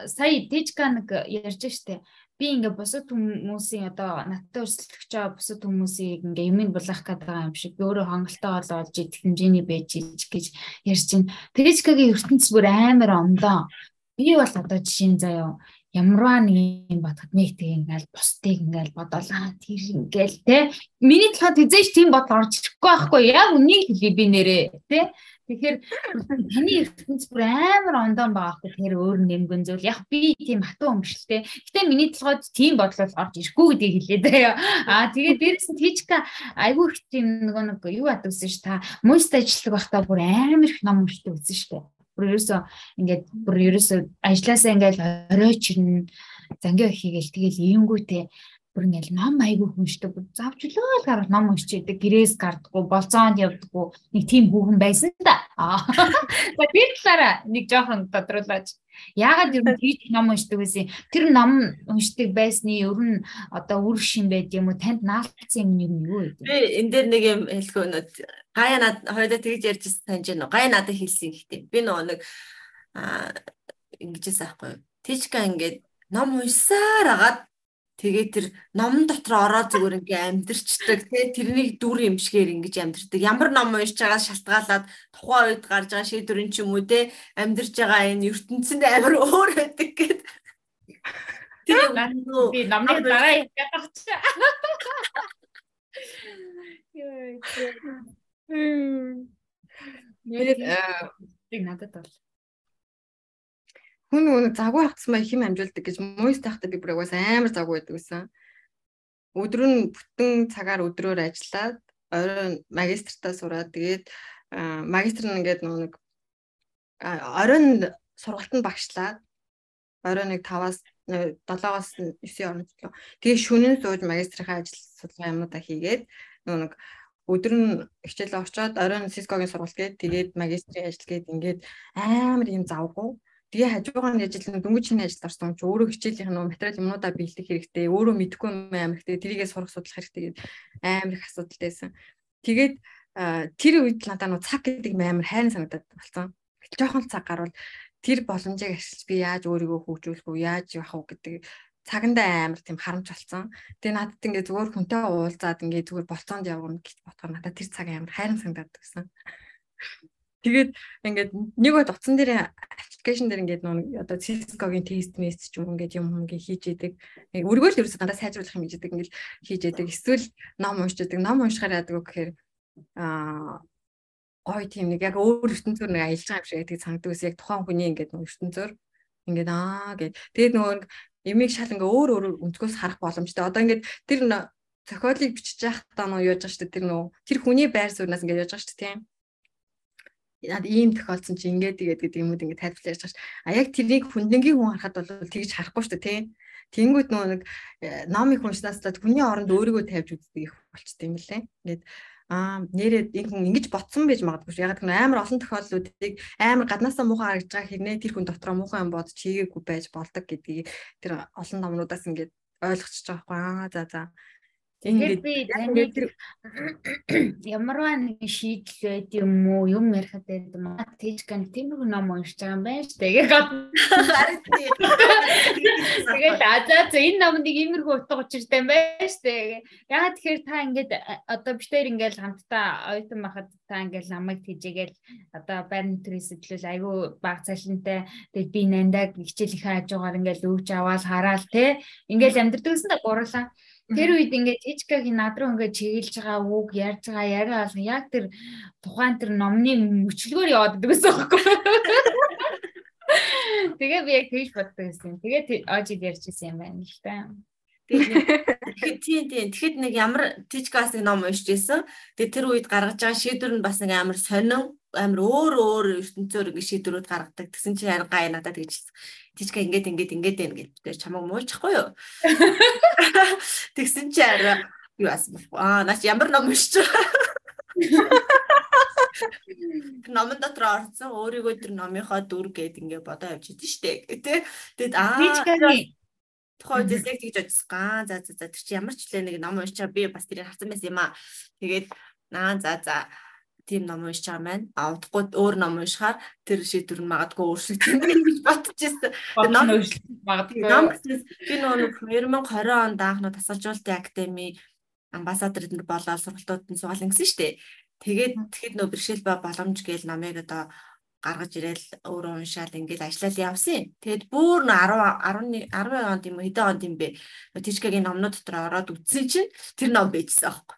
сая Тэжка нэг ярьж штэ. Би ингээ бусад хүмүүсийн одоо надтай өрсөлдөгч байгаа бусад хүмүүсийг ингээ юмыг булаах гэдэг юм шиг би өөрөө хангалттай болоод идэх хэмжээний байж ич гэж ярьж байна. Тэжкагийн ертөнц бүр амар ондоо. Би бол одоо жишээ заяа ямарваа нэг юм бодоход нэг тэг ингээл бусдыг ингээл бодоолаа тэр ингээл те миний талаад хизээч тийм бодол орж ирэхгүй байхгүй яг үнийг хэлээ би нэрээ те Тэгэхээр таны ертөнц бүр амар ондон байгаа хгүй тэр өөр нэмгэн зүйл. Яг би тийм хатуу өмшлтэй. Гэтэ миний толгойд тийм бодлол орж ирэхгүй гэдгийг хэлээ заяа. Аа тэгээд дээрэс нь тийчка айгүй их тийм нөгөө нэг юу адагсан ш та муйст ажиллах байхдаа бүр амар их ном уншдаг үзсэн штэ. Бүр ерөөсөө ингээд бүр ерөөсөө ажилласаа ингээд оройч ирнэ. Зангиа хийгээл тэгэл иймгүүтэй бүр ингээл ном айгүй хүншдэг. Завч лөө л гарах ном уншчихдаг. Гэрээс гардаггүй, болцоонд явдаггүй. Нэг тийм хүүхэн байсан да. Аа. Тэр талаараа нэг жоохон тодруулаач. Яагаад ер нь тийч ном уншдаг байсан? Тэр ном уншдаг байсны ер нь одоо үр шин байд юм уу? Танд наалцсан юм юу юу вэ? Би энэ дээр нэг юм хэлэх өнөө. Гая над хоёулаа тэгж ярьж санаж байна уу? Гая надад хэлсэн гэхдээ би нөгөө нэг аа ингэжээс аахгүй. Тичка ингээд ном уншсаар агаад Тэгээд тэр номон дотор ороод зүгээр ингээ амьдэрчдэг тий тэрнийг дүр юмшгээр ингэж амьдэрдэг. Ямар ном уншиж байгаа шалтгаалаад тухайн үед гарч байгаа шийдвэрийн ч юм уу тий амьдэрж байгаа энэ ертөнцөнд амар өөр байдаг гэд. Тэр би номны дараа ятгах чи. Йой. Хм. Яг надад бол хүн нөгөө загвар хатсан маяг хим амжуулдаг гэж муйс тахта би бүр угаас амар загвар байдаг гэсэн. Өдөр нь бүтэн цагаар өдрөөр ажиллаад оройн магистртаа сураад тэгээд магистр нь ингээд нөгөө нэг оройн сургалтанд багшлаад оройн нэг 5-аас 7-оос 9 орно ч лөө. Тэгээд шөнийн сууж магистрийнхаа ажил судалгаа юмудаа хийгээд нөгөө нэг өдөр нь хичээлээ очоод оройн Cisco-гийн сургалт гээд тэгээд магистрийн ажил гээд ингээд амар юм завгүй Тэгээ хажуугаар нь ажиллана дөнгөж шинэ ажилд орсон ч өөрөө хичээлийнх нь материал юмнуудаа биелэх хэрэгтэй. Өөрөө мэдгүй юм амар хэрэгтэй. Тэрийгээ сурах судлах хэрэгтэй гэдэг амар их асуудалтай байсан. Тэгээд тэр үед надад нуу цаг гэдэг амар хайрын санагдаад болсон. Жохон цаг гарвал тэр боломжийг ашиглаж би яаж өөрийгөө хөгжүүлэх үү, яаж явах уу гэдэг цагандаа амар тийм харамж болсон. Тэгээ надад ингээд зүгээр хүнтэй уулзаад ингээд зүгээр болцоонд явгана гэж бодохоор надад тэр цаг амар хайрын санагдаад байсан. Тэгээд ингээд нэг бод утсан дээр аппликейшн дээр ингээд нөө одоо Cisco-гийн тест мессеж юм ингээд юм ингээд хийж яадаг. Өргөөл ерөөсөө дандаа сайжруулах юм хийж яадаг ингээд хийж яадаг. Эсвэл ном уншиж яадаг. Ном уншихаар яадаг гэхээр аа гой тийм нэг яг өөр ертөнцөөр нэг аялж байгаа юм шиг гэдэг санагддаг ус яг тухайн хүний ингээд нөө ертөнцөөр ингээд аа гэд. Тэгээд нөгөө ямиг шал ингээ өөр өөр өнцгөөс харах боломжтой. Одоо ингээд тэр зохиолыг бичиж байхдаа нөө яаж байгаа шүү дээ. Тэр нөө тэр хүний байр сууриас ингээ яаж байгаа шүү дээ тийм над ийм тохиолдсон чи ингээд тэгээд гэдэг юмуд ингээд тайлбарлаж ярьж байгаа ш. А яг тэрийг хүндэнгийн хүн харахад бол тэгж харахгүй шүү дээ тий. Тэнгүүд нөгөө нэг э, номыг уншнаас та хүний оронд өөрийгөө тавьж үздэг их болчтой юм лээ. Ингээд аа нэрээ энэ хүн ингэж ботсон байж магадгүй. Яг тэр амар олон тохиолдлуудыг амар гаднаасаа муухай харагдж байгаа хэрнээ тэр хүн дотроо муухай юм бодож хийгээгүй байж болдог гэдгийг тэр олон номнуудаас ингээд ойлгочихж байгаа байхгүй аа за за Тэгээд би таныг ямарваа нэг шийдэл байд юм уу юм ярихад байд юм аа тэжгэн тиймэрхүү ном уншиж байгаа юм байна шүү дээ. Тэгээд азаа за энэ номд нэг иймэрхүү утга учиртай юм байна шүү дээ. Яагаад тэгэхээр та ингээд одоо битээр ингээд хамтдаа оюутан байхад та ингээд намайг тэжээгээл одоо байрны төрөөс төлөөл айгүй баг цалинтай тэгээд би нандаа хичээлийнхээ хажуугаар ингээд өвж аваад хараал те ингээд амьдрдаг гэсэн та гурлаа. Тэр үед ингээд Ичкагийн над руу ингээд чиглэж байгаа үг ярьж байгаа яриа бол яг тэр тухайн тэр номны мөчлгөөр яваад байдаг гэсэн юм байна. Тэгээ би яг тийж боддог гэсэн. Тэгээ ожид ярьжсэн юм байна л та. Тэгэхээр тийм тийм. Тэгэхэд нэг ямар Тичкас нэг ном уншиж байсан. Тэгээ тэр үед гаргаж байгаа шийдвэр нь бас нэг амар сонин, амар өөр өөр ертөнцөөр ингэ шийдвэрүүд гаргадаг. Тэгсэн чинь харин гай надад тэгж Тичка ингээд ингээд ингээд байна гэж тэр чамаг муучихгүй юу? Тэгсэн чинь харин юу асан бэ? Аа наач ямар ном уншиж байгаа. Номон дотор орсон өөрийгөө тэр номынхоо дүр гээд ингээ бодоо явж идэв штэ тий. Тэгэд аа тухайн үедээс яг тэгж бодсон. За за за тэр чи ямар ч л нэг ном уншчаа би бас тэрийг харсан байсан юм аа. Тэгээд наа за за тийм ном уншиж байгаа маань. А удахгүй өөр ном уншихаар тэр шийдвэр нь магадгүй өөрчлөгдөх юм гэж бодчихсон. Ном магадгүй. Ном гэсэн би нөгөө 2020 онд анх нөө тасалжуулалтын академи амбассадор эднэр болоод сургалтууд нь суулган гэсэн шүү дээ. Тэгээд тэгэхэд нөө бэрхшээл ба боломж гээл намайг одоо гаргаж ирээл өөрөө уншаал ингээд ажиллаад явсан. Тэгээд бүр 10 11 10 онд юм хэдэн онд юм бэ? Тишкагийн номнууд дотор ороод үтсэн чинь тэр ном байжсан аахгүй.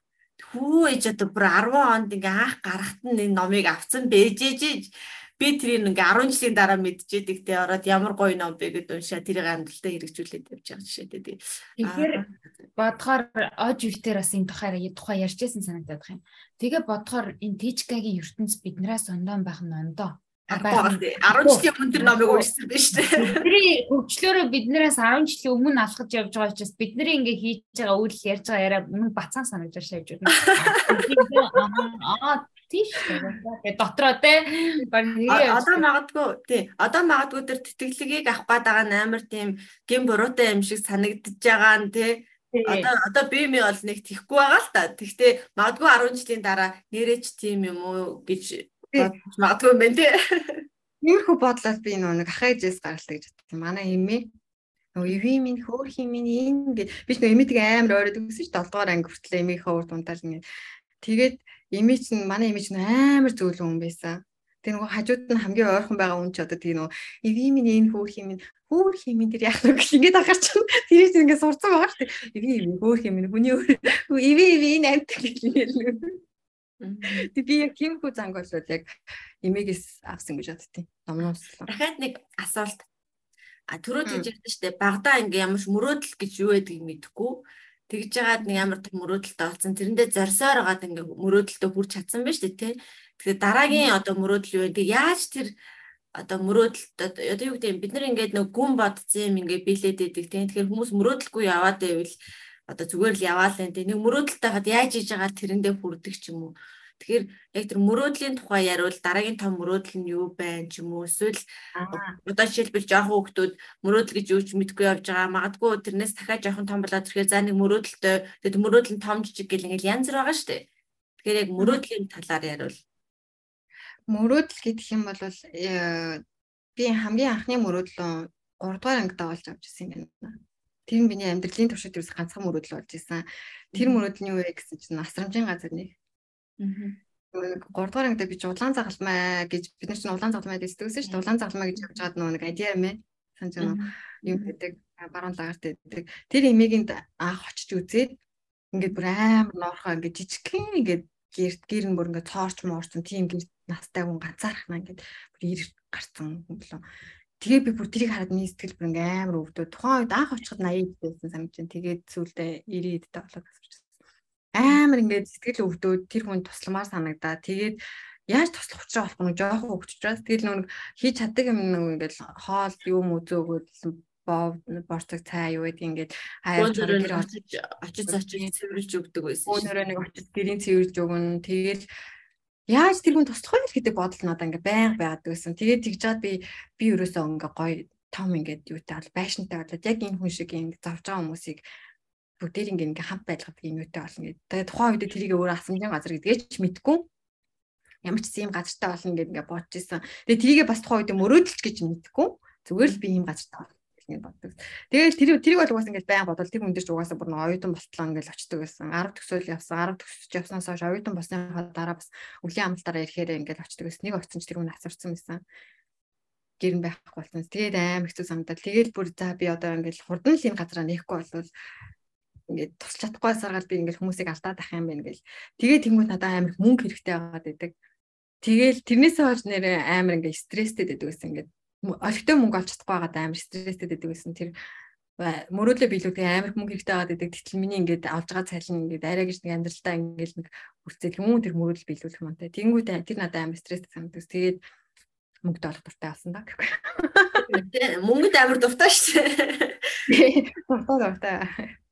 Хүү ээж одоо бүр 10 онд ингээ анх гарахт нь энэ номыг авсан бэжээж би тэрийг ингээ 10 жилийн дараа мэдчихэдэг те ороод ямар гоё ном бэ гэдээ уншаа. Тэрийг амьдралтаа хэрэгжүүлээд явж байгаа жишээтэй тий. Тэгэхээр бодохоор ож өвтөр бас энэ тухай тухай ярьжсэн санагдаад байна. Тэгээ бодохоор энэ Тичкагийн ертөнц биднээс ондоо байх нь ондоо 10 жилийн өмнө тэр номыг уншсан шүү дээ. Бидний хөгжлөөрөө биднээс 10 жилийн өмнө алхаж явж байгаа учраас бидний ингээ хийж байгаа үйл ярьж байгаа яриа мөн бацаан санагдаж шавж байна. Аа тийш тэгээ дотроо те. Одоо магадгүй тий. Одоо магадгүй тэр тэтгэлгийг авах гээд байгаа амар тийм гин буруутай юм шиг санагдаж байгаа нь те. Одоо одоо би ми бол нэг тэхгүй байгаа л та. Тэгтээ магадгүй 10 жилийн дараа нэрэж тийм юм уу гэж магадгүй юм байна тий. Иймэрхүү бодлоод би нөгөө нэг ахаа ээжээс гаргалтай гэж бодсон. Манай эмээ нөгөө эви минь хөөх юм минь энэ гэж би ч нөгөө тэг амар ойроод өгсөн дээ. 7 дугаар анги хүртэл эмийнхээ урд унтаал ингэ. Тэгээд эмээ чинь манай эмээ чинь амар зөөлөн хүн байсан. Тэг нөгөө хажууд нь хамгийн ойрхон байгаа хүн ч одоо тэг нөгөө эви минь энэ хөөх юм минь хөөх юм минь тэр яах вэ гэж ингэж ахаар чинь тэр чинь ингэ сурцсан байгаа дээ. Эви эви хөөх юм минь хүний эви эви энэ амт гэж хэлнэ. Тэг би яг тийм хүү занг болоод яг эмээгээс авсан гэж боддتي. Номноос. Дахиад нэг асуулт. А түрүү тийж ярьдэн штэ багада ингээ ямарч мөрөөдөл гэж юу байдгийг мэдэхгүй. Тэгж жагаад нэг ямар том мөрөөдөлтэй болсон. Тэрэндээ зорсоор гаад ингээ мөрөөдөлтөд хүрч чадсан байна штэ тий. Тэгэхээр дараагийн одоо мөрөөдөл юу вэ? Яаж тэр одоо мөрөөдөлт одоо юу гэдэг бид нар ингээд нэг гүн бодсон юм ингээд билээд идэг тийм тэгэхээр хүмүүс мөрөөдөлгүй яваад байвал одоо зүгээр л яваал энэ нэг мөрөөдөлтэй хад яаж хийж байгаа тэрэндээ хүрдэг ч юм уу. Тэгэхээр яг тэр мөрөөдлийн тухай яриул дараагийн том мөрөөдөл нь юу байна ч юм уу эсвэл одоо жишээлбэл жоохон хүүхдүүд мөрөөдөл гэж юу ч мэдгүй явж байгаа магадгүй тэрнээс дахиад жоохон том болоод тэгэхээр за нэг мөрөөдөлтэй тэгээд мөрөөдөл нь том жижиг гэл ингээл янз бүр байгаа шүү дээ. Тэгэхээр яг мөрөөдлийн талаар яриул. Мөрөөдөл гэдэг юм бол э, би хамгийн анхны мөрөөдлөө 3 дугаар ангид олж авч ирсэн юм байна. Тэр нь миний амьдралын туршид ерөөс ганцхан мөрөөдөл болж исэн. Тэр мөрөөдөл нь юу вэ гэсэн чинь асрамжийн газар нэг. Аа. 3 дугаар ангид би улаан загалмай гэж бид нар чинь улаан загалмай гэж зүгсэн шүү дээ. Улаан загалмай гэж явж байгаад нэг адиа мэ санаж байна. Юм гэдэг баруун лагарт байдаг. Тэр эмээгийн анх очиж үзээд ингээд бүр амар ноорхоо ингээд жижигхэн ингээд гэрт гэр нь бүр ингээд цоорч моорч тийм гэр настай хүн ганцаархна ингээд бүр ир гарцсан юм болоо. Тэгээ би бүр тэрийг хараад миний сэтгэл бүр ингээм амар өвдөө. Тухайн үед анх очиход 80 байсан байна. Тэгээд сүүлдээ 90 эдтэй болоод асуучихсан. Амар ингээд сэтгэл өвдөө тэр хүн тусламаар санагдаа. Тэгээд яаж туслах учраа болохгүй нэг жоохон хөвччихээс тэгэл нүг хийж чаддаг юм нэг ингээд хоол юм үзөөгөөд бов борцог цай юу гэдэг ингээд хаяа тэр очиж очиж очиж цэвэрлж өгдөг байсан. Өөрөөр нэг очиж гэрийн цэвэрлж өгнө. Тэгэл Яаж тэр хүн туслах вэ гэдэг бодол надаа ингээ байнга байгаад байсан. Тэгээд тэгж чад би би ерөөсөө ингээ гоё том ингээд юутай бол байшинтай болоод яг энэ хүн шиг ингээ завж байгаа хүмүүсийг бүгдээр ингээ ингээ хамт байлгах юм юутай болно гэдэг. Тэгээд тухайн үед тэрийг өөрөө асамжийн газар гэдгээ ч мэдгүй ямар ч ийм газартай болно гэдээ ингээ бодож исэн. Тэгээд тэрийгээ бас тухайн үед мөрөөдөлч гэж мэдгүй. Зүгээр л би ийм газартай гэж боддог. Тэгээд тэр тэрийг бол угаасаа ингээд байн бодвол тэр хүн дээр ч угаасаа бүр нэг оюутан болтлоо ингээд очдөг байсан. 10 төгсөөл явсан. 10 төгсөж явснаас хойш оюутан болсныхаа дараа бас өвлийн амлалтаараа ирэхээр ингээд очдөг байсан. Нэг очсон ч тэр хүн асарсан байсан. Гэр нь байхгүй болсон. Тэгээд аим хэцүү санагдал. Тэгээд бүр за би одоо ингээд хурдан л энэ газараа нэхгүй болвол ингээд тусч чадахгүй саргаад би ингээд хүмүүсийг алдаад ах юм байна гэл. Тэгээд тэнгуут надад амар мөнгө хэрэгтэй байгаад байдаг. Тэгэл тэрнээсээ хойш нэрээ амар ингээд стресстэй байдаг гэсэн ингээд олигтой мөнгө олж чадахгүй байгаад амар стресстэй байдаг гэсэн тэр мөрөөдлөө биелүүлэх амар мөнгө хэрэгтэй байгаад байдаг. Тэгтэл миний ингээд авж байгаа цалин ингээд арай гэж нэг амьдралдаа ингээд нэг хүрцэл юм тэр мөрөөдөл биелүүлэх юм аа. Тэнгүүтээ тэр надад амар стресстэй санагдав. Тэгээд мөнгөд олох дуртай болсон да гэхгүй. Мөнгөд амар дуртай шүү дээ. Дуртай дуртай.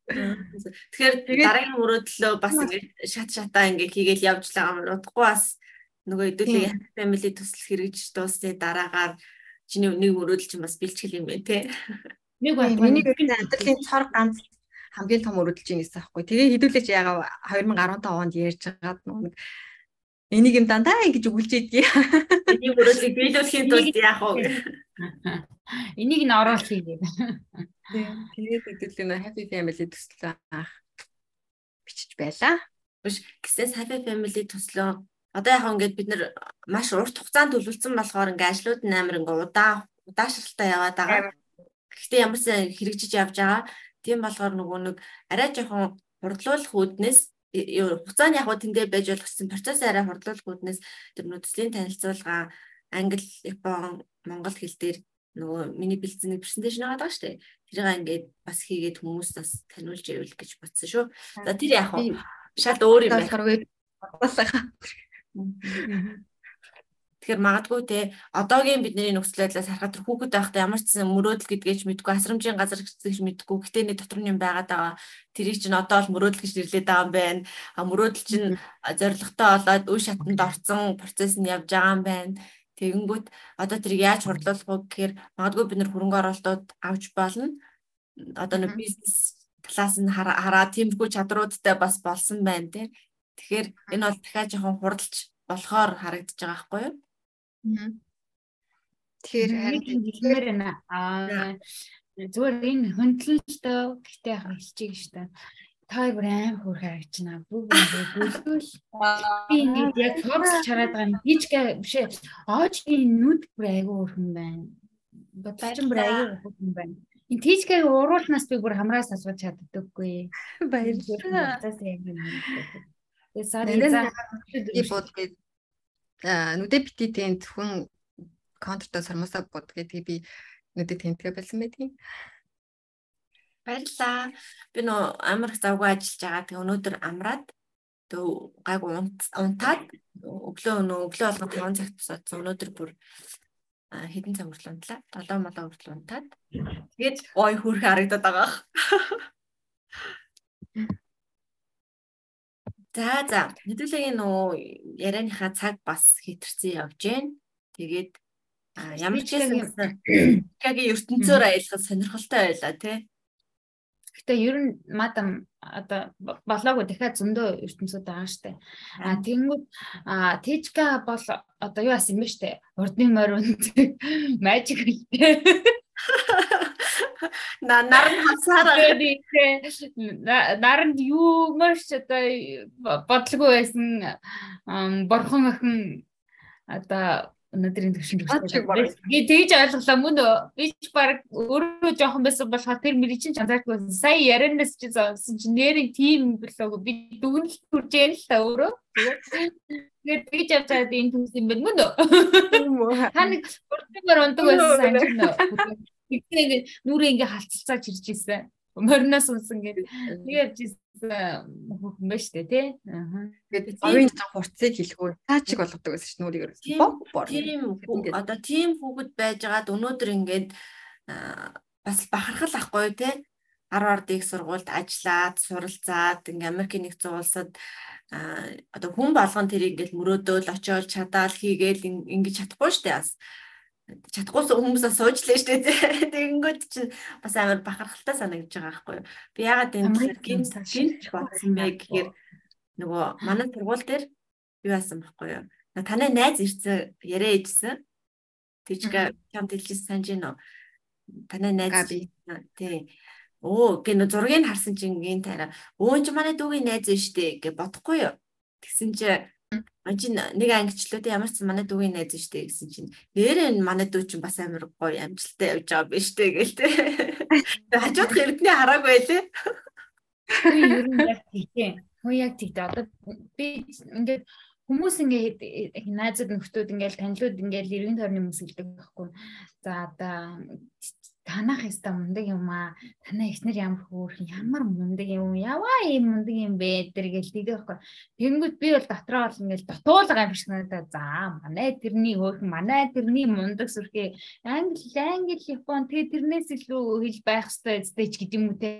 Тэгэхээр дараагийн мөрөөдлөө бас ингээд шат шатаа ингээд хийгээл явж байгаа юм удахгүй бас нөгөө хэдүүлээ family төсөл хэрэгж дуусны дараагаар чиний нэг мөрөөдөл чинь бас бэлтгэл юм байна те. Нэг байна. Миний амьдралын цор ганц хамгийн том өрөдөлж юм гэсэн аахгүй. Тэгээ хэдүүлээч ягаа 2015 онд ярьж байгаад нэг энийг юм дандаа ингэж өгүүлж идэгий. Энийг өрөөдлийг биелүүлэхийн тулд яах вэ? Энийг нь оруулахыг гээд. Тэгээд хэдүүлээ happy family төслөө анх бичиж байлаа. Биш гэсээс happy family төслөө одоо яг ингээд бид нэр маш урт хугацаанд төлөвлөсөн болохоор ингээд ажлууд нь амар ингээд удаа удаашралтай яваад байгаа. Гэхдээ ямарсан хэрэгжиж явж байгаа. Тийм болохоор нөгөө нэг арай жоохон хурдлуулах үүднээс хугацааны яг тэндээ байж болох гэсэн процесс арай хурдлуулах үүднээс тэр нүдслийн танилцуулга англи, япон, монгол хэл дээр нөгөө миний бэлдсэн презентацийн байгаа шүү дээ. Тэрийг ингээд бас хийгээд хүмүүст бас таниулж ивэл гэж бодсон шүү. За тэр яг шал өөр юм байна. Тэгэхээр магадгүй те одоогийн бидний нөхцөл байдлаас харахад хүүхэд байхдаа ямар ч зэн мөрөөдөл гэдгийг ч мэдгүй асрамжийн газар гэж мэдгүй гэтээ нэг дотор нь юм байгаад байгаа. Тэрийг чинь одоо л мөрөөдөл гэж нэрлээд байгаа юм байна. А мөрөөдөл чинь зоригтой болоод үе шатанд орсон процесс нь явж байгаа юм байна. Тэгэнгүүт одоо тэрийг яаж хурлуулах вэ гэхээр магадгүй бид нэр хөрөнгө оруулалтууд авч болно. Одоо нэг бизнес талаас нь хараа тиймэрхүү чадруудтай бас болсон байна тий. Тэгэхээр энэ бол дахиад жоохон хурдалж болохоор харагдаж байгаа байхгүй юу? Тэгэхээр харин хэлмээр байна. Аа зүгээр энэ хөндлөлтөө гэхдээ хэлчихье гэж та. Та бүр аим хөөр харагдана. Бүгд бүлгүүл. Би нэг яг фокус чараад байгаа юм. Хичгээ биш ээ. Оожгийн нүд бүр айгүй өрхөн байна. Батарын бүр айгүй өрхөн байна. Энэ тийчгээ уруулнаас би бүр хамраас асууж чаддаггүй. Баярлалаа. Тэгээ сарын за бодгээд нүдэ бити тэнд хүн контртой сармасаа бод гэдгийг би нүдэ тентгээ болсон байдгийг. Баярлаа. Би нөө амар их завгүй ажиллаж байгаа. Тэгээ өнөөдөр амраад тэг гайг унтаад өглөө өнөө өглөө болгон 5 цагт босоодсон. Өнөөдөр бүр хэдэн цаг хүртэл унтлаа. 7 молоо хүртэл унтаад. Тэгээд ой хүрх харагдаад байгаа. За за хэдүүлээ нөө ярианыхаа цаг бас хэтэрсэн явж байна. Тэгээд ямар ч гэсэн Чикагийн ертөнцөөр аялахад сонирхолтой байлаа тий. Гэтэ ер нь мадам одоо болоогүй дахиад зөндөө ертөнцүүд байгаа штэ. А тэгэнгүүт а Тижка бол одоо юу асан юм бэ штэ. Урдны морь үнтэй мажик хэлтэй. На наран хасаараа наранд юу маш одоо бодлого байсан борхон охин одоо өнөөдрийн төвшин төгсгөл. Би тэгж ойлголоо мөн? Би ч баг өөрөө жоохон байсан болохоор тэр мэрий чинь анзаардаг байсан. Сая ярианаас чи сонсон чи нэрийн тим билүү би дүгнэлт хүрж яана л та өөрөө. Тэгээд тэгж явж байгаад энэ төс юм байна мөн үү? Та нэг бүртгэмээр ундаг байсан санаж байна. Тэгтээ нүрээ ингээ халцалцааж ирж ирсэн. Мориноос унсан гэдэг. Тэг явж ирсэн хөхөн байж тээ тий. Аа. Тэгээд овын цаг хурцыг хэлэхүү цаа чиг болгодог байсан ш нь нүрийг ерөөсөн. Тийм одоо тийм хүүхэд байжгаад өнөөдөр ингээд бас бахархал ахгүй тий. 10 ард их сургуульд ажиллаад, суралцаад, ингээ Америкийн нэгдсэн улсад одоо хүн болгон тэрийг ингээл мөрөөдөөл очиол чадаал хийгээл ингэж чадахгүй штэ бас чадахгүйс хүмүүсээ суужлаа шүү дээ. Тэгэнгүүт чинь бас амар бахархалтай санагдаж байгаа байхгүй юу. Би ягаад энэ тэгэхээр гинт гинт бодсон бэ гэхээр нөгөө манай сургууль дээр юу яасан байхгүй юу. Танай найз ирсэн яриа ээжсэн. Тэжгээ чамд хэлжсэн санаж гинөө. Танай найз тий. Оо гэнэ зургийг харсан чинь гин тараа. Өө чи манай дүүгийн найз штэ гэж бодохгүй юу. Тэгсэн чинь чи нэг ангичлуудаа ямар ч манай дүүгийн найз штэ гэсэн чинь нэрээ манай дүү чинь бас амар гоё амжилттай явж байгаа биш үү гээл тэ. Хажуудах эрдний хараагүй байлээ. Ер нь яг тийм. Хөө яг тийм. Одоо би ингээд хүмүүс ингээд найзууд нөхдүүд ингээд танилуд ингээд эргэн тойрны хүмүүс хэлдэг байхгүй. За одоо танах яста мундаг юм аа. Танаа ихнэр ямар хөөрхөн ямар мундаг юм яваа ийм мундаг юм бэ тэр гэл тийдэг байхгүй. Тэнгүүд би бол дотроо бол ингээл дутуулга юм шиг надад за манай тэрний хөөрхөн манай тэрний мундаг сүрхээ англи англи япон тэгээ тэрнээс илүү хэл байх хэвээр зтэй ч гэдэг юм уу те.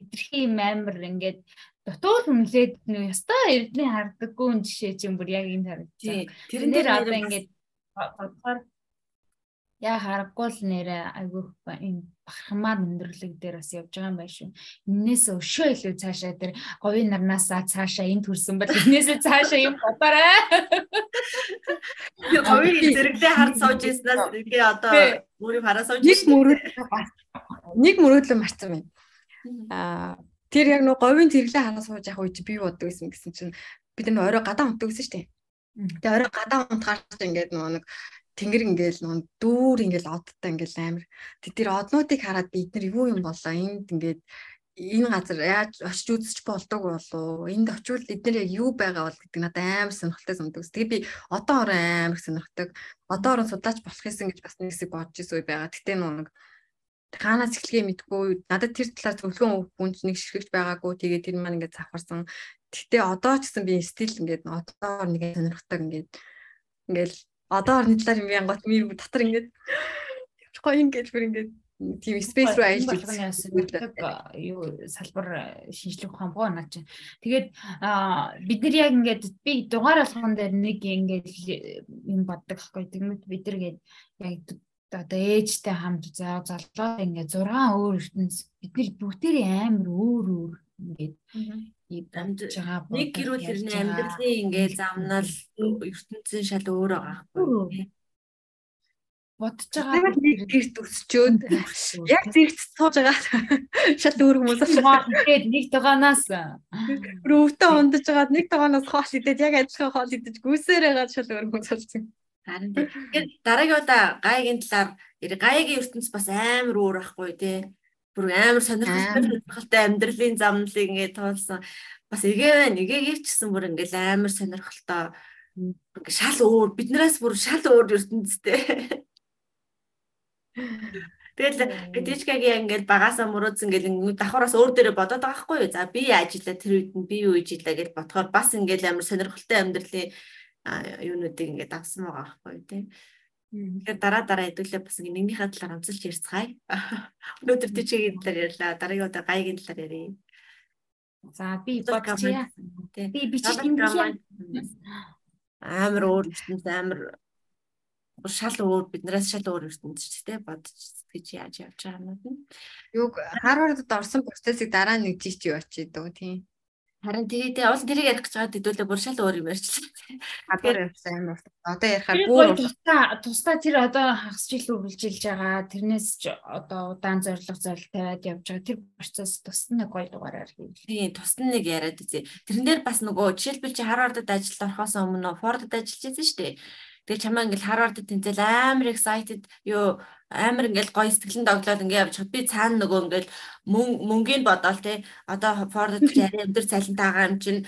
Хитрхи юм амар ингээд дутуул үнлээд нөө ястаа эрдний хардаггүй жишээ чинь бүр яг энэ харагдсан. Тэрнээр одоо ингээд бодохоор яа харахгүй л нэрээ айгүй энэ бахархмаар өндөрлөг дээр бас явж байгаа юм байна шүү. Иннээс өшөө илүү цаашаа тэр говийн нарнаасаа цаашаа энд хүрсэн бол иннээсээ цаашаа юм бодоорой. Говийн зэрэглээ хард сууж ирснээс тэгээ одоо өөрийг хараа сууж нэг мөрөдлөө нэг мөрөдлөө марцсан байна. Аа тэр яг нөгөө говийн зэрэглээ хараа сууж явах үед би боддог гэсэн гэсэн чинь бид нар орой гадаа унтдаг гэсэн шүү дээ. Тэгээ орой гадаа унтахаар ингээд нөгөө нэг тэнгэр ингээл нун дүүр ингээл одтой ингээл амир тэд тэр однуудыг хараад бид нар юу юм болоо энд ингээд энэ газар яаж очиж үзэж болдог болоо энд очивол эдгээр яг юу байгаа бол гэдэг надад амар сонирхолтой санагдав. Тэгээ би одоо орон амар сонирхдаг. Одоо орон судлаач болох юмсан гэж бас нэг хэсэг бодож ирсэн үе байгаа. Гэтэ нэг хаанаас эхлэхээ мэдгүй надад тэр талаар зөвлөгөө өгөх хүн нэг ширхэгч байгаагүй тэгээ тэр маань ингээд завхарсан. Гэтэ одоо ч гэсэн би стил ингээд одоо нэг сонирхдаг ингээд ингээл одоо орны талаар юм янгот мэр дотор ингээд гоё ингээд бүр ингээд тийм space руу аялж үздэг юу салбар шинжлэх ухаан боо наа чинь. Тэгээд бид нар яг ингээд би дугаар болгон дээр нэг ингээд юм боддог байхгүй. Тэгмэд бид нар гээд яг одоо ээжтэй хамт заа залуу ингээд 6 өөр ертөнц бид нар бүгдээрээ амар өөр өөр ингээд амьдж байгаа нэг гэрүүл хэрнээ амьдралын ингээл замнал ертөнцийн шал өөр байгаа байхгүй бодож байгаа нэг гэрт өсчөөд яг зэрэгт сууж байгаа шал өөр хүмүүс тэгээд нэг тогаанаас өвтө ундаж байгаа нэг тогаанаас хоол идээд яг адилхан хоол идэж гүйсээр байгаа шал өөр хүмүүс болсон харин тэгээд дараагийн удаа гайгийн талаар гайгийн ертөнц бас амар өөр байхгүй тий бүр амар сонирхолтой амьдралын замналыг ингээд туулсан. Бас эгээ байна. Эгээгээр ч гэсэн бүр ингээд амар сонирхолтой ингээд шал өөр биднээс бүр шал өөр ертөнцтэй. Тэгэл Гэдичкагийн ингээд багасаа мөрөөдсөн гэл давхараас өөр дээрээ бодоод байгаа хгүй юу. За би ажиллаа тэр үед нь би юу хийж илаа гэж бодохоор бас ингээд амар сонирхолтой амьдралын юунуудыг ингээд авсан байгаа хгүй юу тийм. Тэгэхээр дараа дараа хэдүүлээ бас нэгнийхээ талаар онцолж ярьцгаая. Өнөөдөр тийчгийн талаар ярьлаа. Дараагийн удаа гайгийн талаар ярив. За би бодчихъя. Би ингэлээ. Амар өөр ертөнц амар шал өөр биднээс шал өөр ертөнц ч тийм бодож гэж яаж явж байгаа юм бэ? Юг Харвардд орсон процессыг дараа нэг жич юу очие дөө тийм. Харин тэгээд уул тэрийг ярих гэж байгаа хэдүүлээ бүр шал өөр юм ярьчлаа. Гадуур ярьсан амар. Одоо ярихаар бүр тусдаа тусдаа тэр одоо хагас жил үргэлжилж байгаа. Тэрнээс ч одоо удаан зориг зориг тавиад явж байгаа. Тэр процесс тусна нэг гоё дугаараар хийв. Тийм, тусна нэг яриад үзье. Тэрэн дээр бас нөгөө жишээлбэл чи Харвардд ажилд орохоос өмнө Фордд ажиллаж байсан шүү дээ. Тэгээ чамаа ингээл Харвардд тэнцэл амар excited юу амар ингээл гоё сэтгэлэн доглоод ингээ явж би цаана нөгөө ингээл мөнгөний бодоол те одоо Фордд арай өндөр цалинтай байгаа юм чинь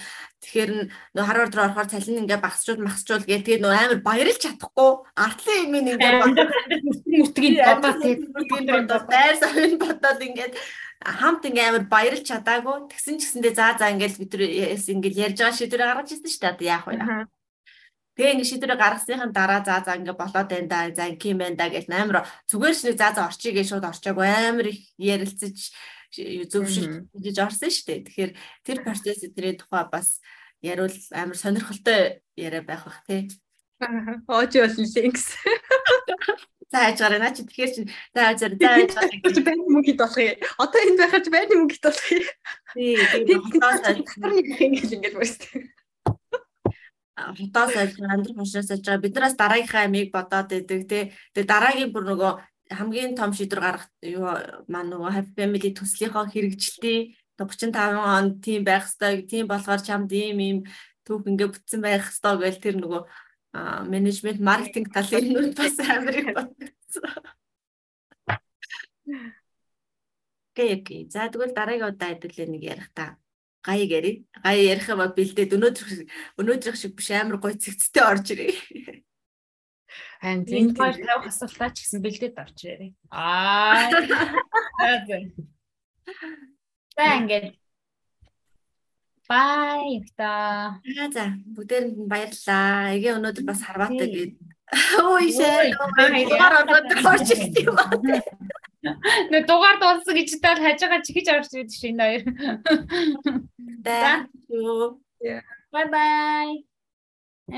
тэгэхээр нөгөө Харвард руу орохоор цалин ингээ багасчул махсчул гээ тэгээ нөгөө амар баярлж чадахгүй артлын юм ингээ бодоод мөртгийн бодоод те байр савын бодоод ингээд хамт ингээ амар баярлж чадаагүй тэгсэн ч гэсэндээ за за ингээл бид нар ингээл ярьж байгаа шийдвэр гаргаж ирсэн шүү дээ яах вэ Тэгээ ингэ шийдвэрээ гаргасныхын дараа за за ингэ болоод байна да. За ингэ юм байна да гэж амар зүгээр шнийг за за орчие гэж шууд орчоогүй амар их ярилцаж зөвшөлт хийж орсон шүү дээ. Тэгэхээр тэр процесс эдрийн тухай бас яриул амар сонирхолтой яриа байх бах тий. Ооч бол линкс. За хайж гараа наа чи тэгэхээр чи за за за хайж гараа байна мөнгөд болох юм. Одоо энд байхад байна мөнгөд болох юм. Тий. Тэгээд ингэж ингэж байна хотоос аж амьдрах машинаас аж байгаа биднээс дараагийнхаа амийг бодоод идэг тий. Тэгээ дараагийн бүр нөгөө хамгийн том шийдвэр гаргах юу маань нөгөө happy family төслийнхөө хэрэгжилтийн 35 он тийм байх хэвээр тийм болохоор чамд ийм ийм түүх ингээ бүтсэн байх хэвээр гэл тэр нөгөө менежмент маркетинг талын нүд бас амар их бодсон. Окей окей. За тэгвэл дараагийн удаа хэдүүлээ нэг ярих та гаяг ярив. Гая ярих юм бэлдээд өнөөдөр өнөөдрийнх шиг биш амар гоё цэгцтэй орж ирээ. Харин энэ хоёр тавих асуултаа ч гэсэн бэлдээд авчирээ. Аа. За ингээд Бай та. За бүгдээрэнд нь баярлалаа. Эгэ өнөөдөр бас харваатай гээд. Ой шээ. Дугаар ороод орж ирсэн юм аа. Нэ дугаар дууссан гэж тал хажигаа чихэж орж ирдэг шин хоёр. За. Бай бай.